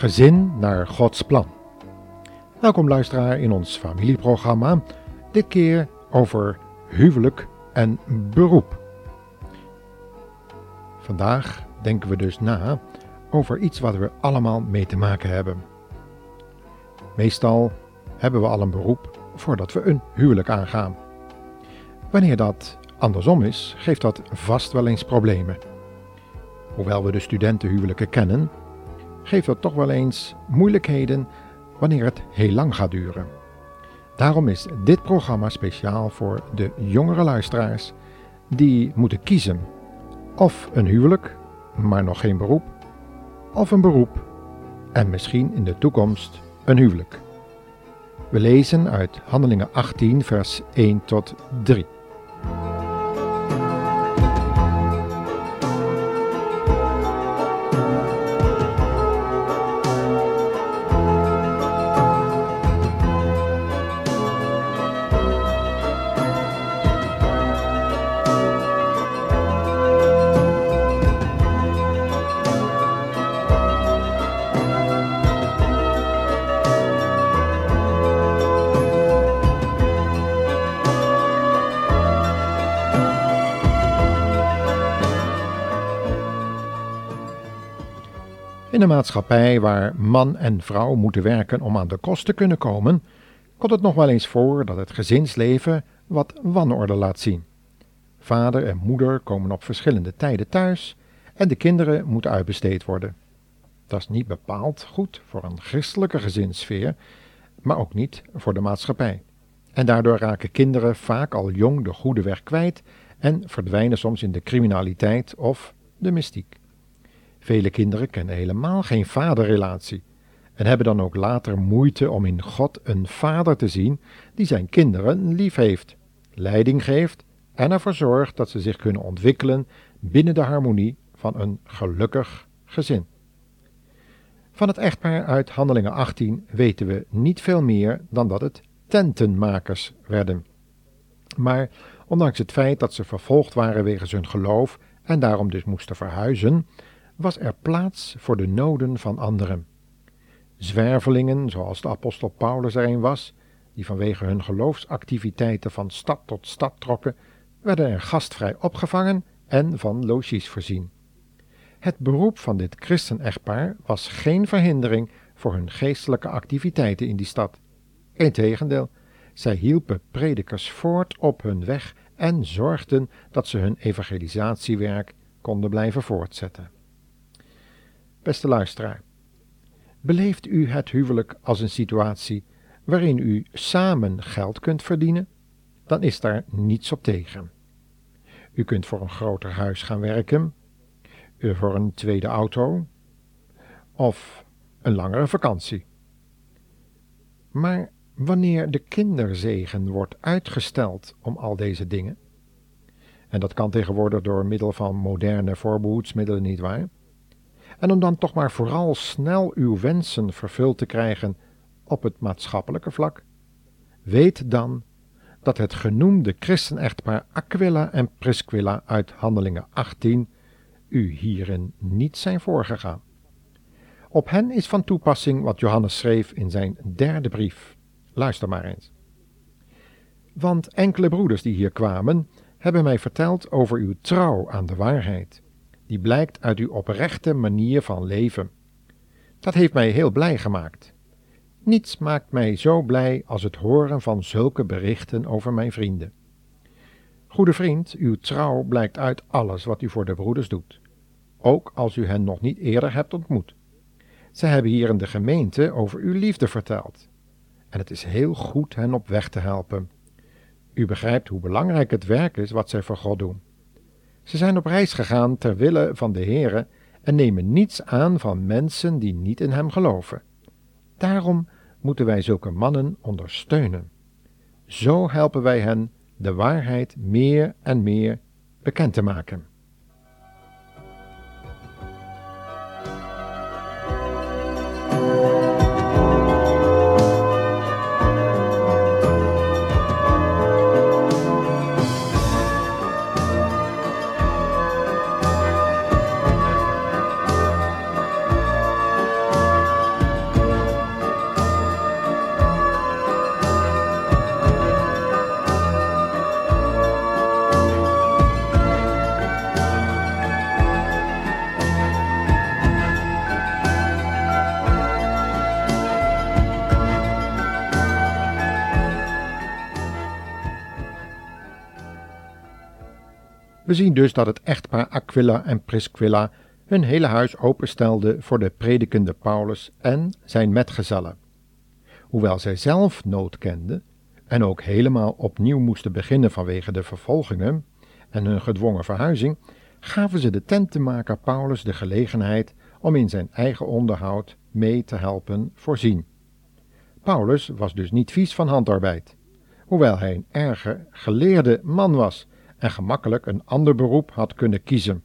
Gezin naar Gods plan. Welkom luisteraar in ons familieprogramma, dit keer over huwelijk en beroep. Vandaag denken we dus na over iets wat we allemaal mee te maken hebben. Meestal hebben we al een beroep voordat we een huwelijk aangaan. Wanneer dat andersom is, geeft dat vast wel eens problemen. Hoewel we de studentenhuwelijken kennen, geeft dat toch wel eens moeilijkheden wanneer het heel lang gaat duren. Daarom is dit programma speciaal voor de jongere luisteraars die moeten kiezen of een huwelijk, maar nog geen beroep, of een beroep en misschien in de toekomst een huwelijk. We lezen uit Handelingen 18, vers 1 tot 3. In een maatschappij waar man en vrouw moeten werken om aan de kost te kunnen komen, komt het nog wel eens voor dat het gezinsleven wat wanorde laat zien. Vader en moeder komen op verschillende tijden thuis en de kinderen moeten uitbesteed worden. Dat is niet bepaald goed voor een christelijke gezinssfeer, maar ook niet voor de maatschappij. En daardoor raken kinderen vaak al jong de goede weg kwijt en verdwijnen soms in de criminaliteit of de mystiek. Vele kinderen kennen helemaal geen vaderrelatie en hebben dan ook later moeite om in God een vader te zien die zijn kinderen lief heeft, leiding geeft en ervoor zorgt dat ze zich kunnen ontwikkelen binnen de harmonie van een gelukkig gezin. Van het echtpaar uit Handelingen 18 weten we niet veel meer dan dat het tentenmakers werden. Maar ondanks het feit dat ze vervolgd waren wegens hun geloof en daarom dus moesten verhuizen, was er plaats voor de noden van anderen. Zwervelingen, zoals de apostel Paulus er een was, die vanwege hun geloofsactiviteiten van stad tot stad trokken, werden er gastvrij opgevangen en van logies voorzien. Het beroep van dit christen-echtpaar was geen verhindering voor hun geestelijke activiteiten in die stad. Integendeel, zij hielpen predikers voort op hun weg en zorgden dat ze hun evangelisatiewerk konden blijven voortzetten. Beste luisteraar, beleeft u het huwelijk als een situatie waarin u samen geld kunt verdienen? Dan is daar niets op tegen. U kunt voor een groter huis gaan werken, voor een tweede auto of een langere vakantie. Maar wanneer de kinderzegen wordt uitgesteld om al deze dingen, en dat kan tegenwoordig door middel van moderne voorbehoedsmiddelen niet waar, en om dan toch maar vooral snel uw wensen vervuld te krijgen op het maatschappelijke vlak, weet dan dat het genoemde christenechtpaar Aquila en Priscilla uit Handelingen 18 u hierin niet zijn voorgegaan. Op hen is van toepassing wat Johannes schreef in zijn derde brief. Luister maar eens. Want enkele broeders die hier kwamen, hebben mij verteld over uw trouw aan de waarheid die blijkt uit uw oprechte manier van leven. Dat heeft mij heel blij gemaakt. Niets maakt mij zo blij als het horen van zulke berichten over mijn vrienden. Goede vriend, uw trouw blijkt uit alles wat u voor de broeders doet, ook als u hen nog niet eerder hebt ontmoet. Ze hebben hier in de gemeente over uw liefde verteld, en het is heel goed hen op weg te helpen. U begrijpt hoe belangrijk het werk is wat zij voor God doen. Ze zijn op reis gegaan ter wille van de Heere en nemen niets aan van mensen die niet in Hem geloven. Daarom moeten wij zulke mannen ondersteunen. Zo helpen wij hen de waarheid meer en meer bekend te maken. We zien dus dat het echtpaar Aquila en Priscilla hun hele huis openstelde voor de predikende Paulus en zijn metgezellen. Hoewel zij zelf nood kenden en ook helemaal opnieuw moesten beginnen vanwege de vervolgingen en hun gedwongen verhuizing, gaven ze de tentenmaker Paulus de gelegenheid om in zijn eigen onderhoud mee te helpen voorzien. Paulus was dus niet vies van handarbeid, hoewel hij een erge geleerde man was en gemakkelijk een ander beroep had kunnen kiezen.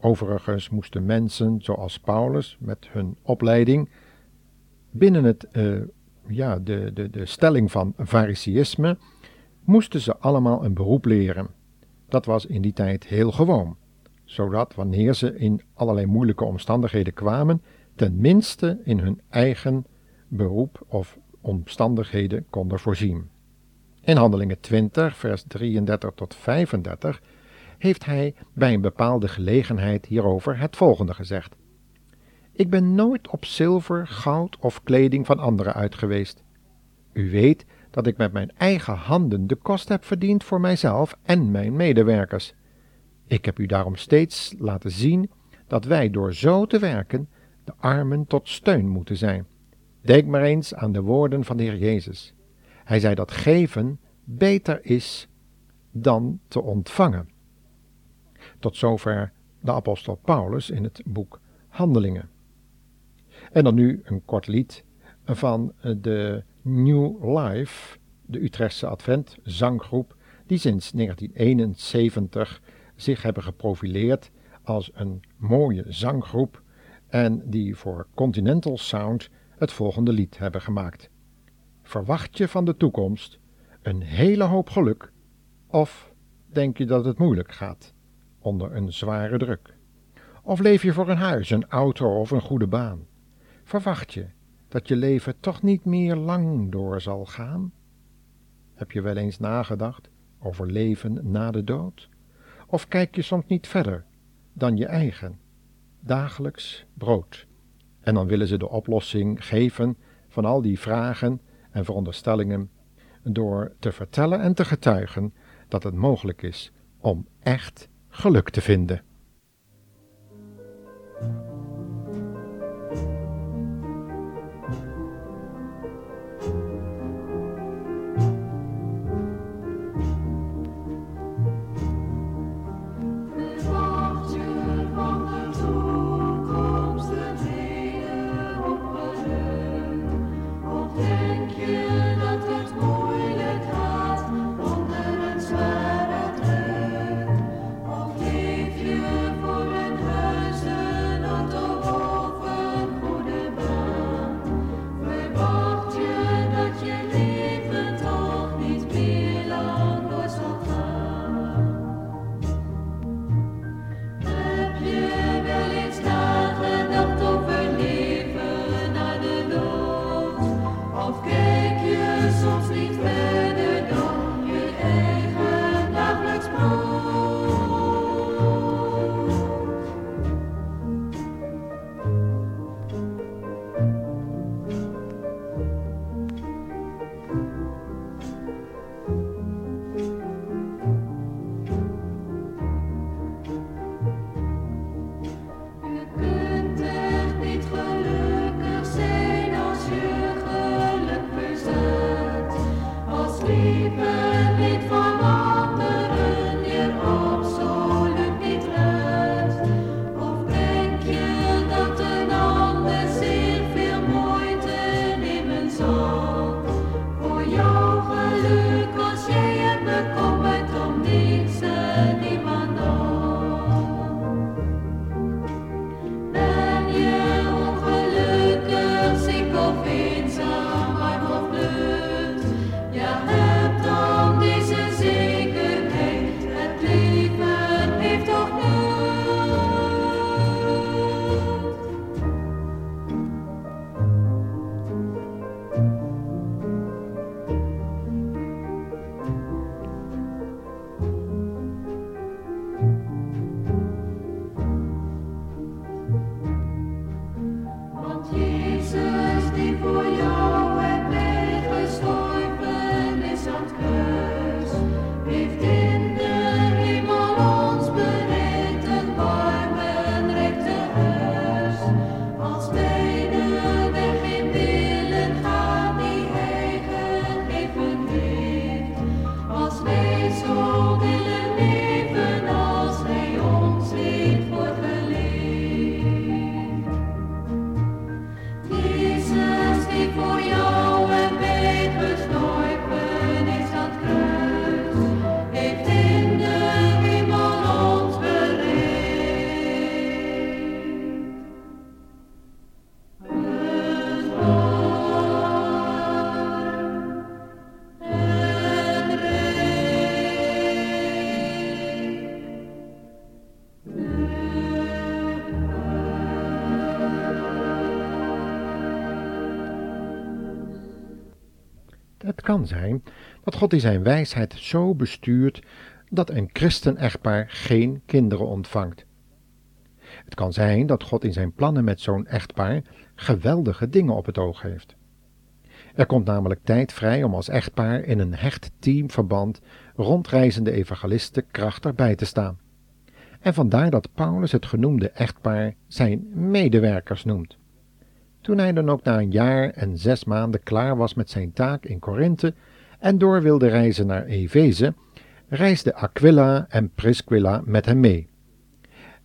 Overigens moesten mensen zoals Paulus met hun opleiding binnen het, uh, ja, de, de, de stelling van fariseïsme, moesten ze allemaal een beroep leren. Dat was in die tijd heel gewoon, zodat wanneer ze in allerlei moeilijke omstandigheden kwamen, tenminste in hun eigen beroep of omstandigheden konden voorzien. In Handelingen 20, vers 33 tot 35 heeft hij bij een bepaalde gelegenheid hierover het volgende gezegd. Ik ben nooit op zilver, goud of kleding van anderen uit geweest. U weet dat ik met mijn eigen handen de kost heb verdiend voor mijzelf en mijn medewerkers. Ik heb u daarom steeds laten zien dat wij door zo te werken de armen tot steun moeten zijn. Denk maar eens aan de woorden van de Heer Jezus. Hij zei dat geven beter is dan te ontvangen. Tot zover de apostel Paulus in het boek Handelingen. En dan nu een kort lied van de New Life, de Utrechtse Advent zanggroep, die sinds 1971 zich hebben geprofileerd als een mooie zanggroep en die voor Continental Sound het volgende lied hebben gemaakt. Verwacht je van de toekomst een hele hoop geluk of denk je dat het moeilijk gaat? onder een zware druk? Of leef je voor een huis, een auto of een goede baan? Verwacht je dat je leven toch niet meer lang door zal gaan? Heb je wel eens nagedacht over leven na de dood? Of kijk je soms niet verder dan je eigen dagelijks brood? En dan willen ze de oplossing geven van al die vragen en veronderstellingen door te vertellen en te getuigen dat het mogelijk is om echt geluk te vinden. Kan zijn dat God in zijn wijsheid zo bestuurt dat een christen-echtpaar geen kinderen ontvangt. Het kan zijn dat God in zijn plannen met zo'n echtpaar geweldige dingen op het oog heeft. Er komt namelijk tijd vrij om als echtpaar in een hecht teamverband rondreizende evangelisten krachtig bij te staan. En vandaar dat Paulus het genoemde echtpaar zijn medewerkers noemt. Toen hij dan ook na een jaar en zes maanden klaar was met zijn taak in Korinthe en door wilde reizen naar Efeze, reisden Aquila en Priscilla met hem mee.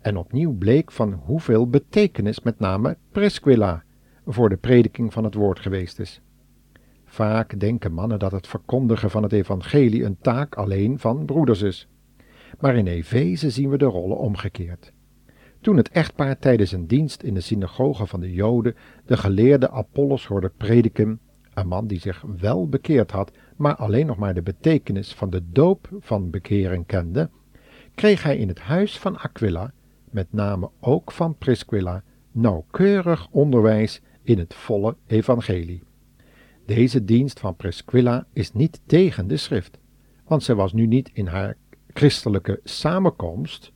En opnieuw bleek van hoeveel betekenis met name Priscilla voor de prediking van het woord geweest is. Vaak denken mannen dat het verkondigen van het evangelie een taak alleen van broeders is. Maar in Efeze zien we de rollen omgekeerd. Toen het echtpaar tijdens een dienst in de synagoge van de Joden de geleerde Apollos hoorde prediken, een man die zich wel bekeerd had, maar alleen nog maar de betekenis van de doop van bekering kende, kreeg hij in het huis van Aquila, met name ook van Priscilla, nauwkeurig onderwijs in het volle evangelie. Deze dienst van Priscilla is niet tegen de schrift, want zij was nu niet in haar christelijke samenkomst,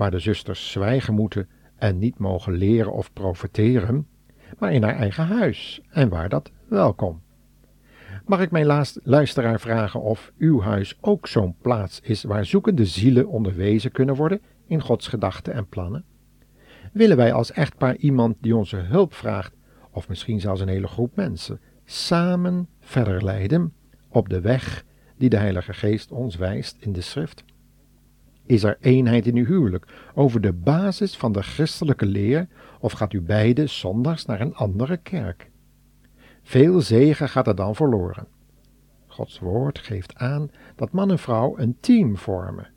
waar de zusters zwijgen moeten en niet mogen leren of profeteren, maar in haar eigen huis en waar dat welkom. Mag ik mijn luisteraar vragen of uw huis ook zo'n plaats is waar zoekende zielen onderwezen kunnen worden in Gods gedachten en plannen? Willen wij als echtpaar iemand die onze hulp vraagt, of misschien zelfs een hele groep mensen, samen verder leiden op de weg die de Heilige Geest ons wijst in de Schrift? Is er eenheid in uw huwelijk over de basis van de christelijke leer, of gaat u beide zondags naar een andere kerk? Veel zegen gaat er dan verloren. Gods woord geeft aan dat man en vrouw een team vormen.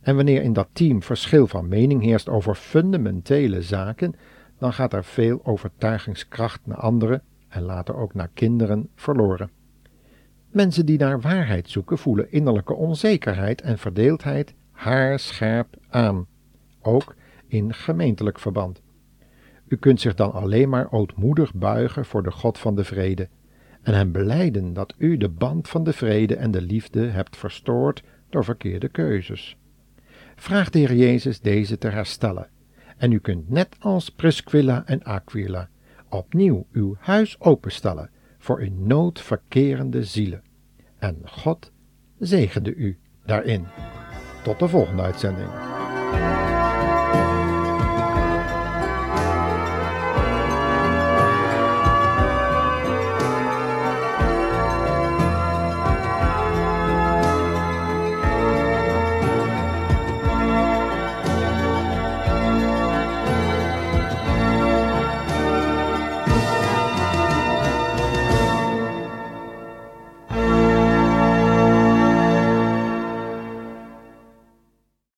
En wanneer in dat team verschil van mening heerst over fundamentele zaken, dan gaat er veel overtuigingskracht naar anderen en later ook naar kinderen verloren. Mensen die naar waarheid zoeken voelen innerlijke onzekerheid en verdeeldheid haarscherp aan, ook in gemeentelijk verband. U kunt zich dan alleen maar ootmoedig buigen voor de God van de vrede en hem beleiden dat u de band van de vrede en de liefde hebt verstoord door verkeerde keuzes. Vraag de Heer Jezus deze te herstellen, en u kunt net als Priscilla en Aquila opnieuw uw huis openstellen voor in nood verkerende zielen. En God zegende u daarin. Tot de volgende uitzending.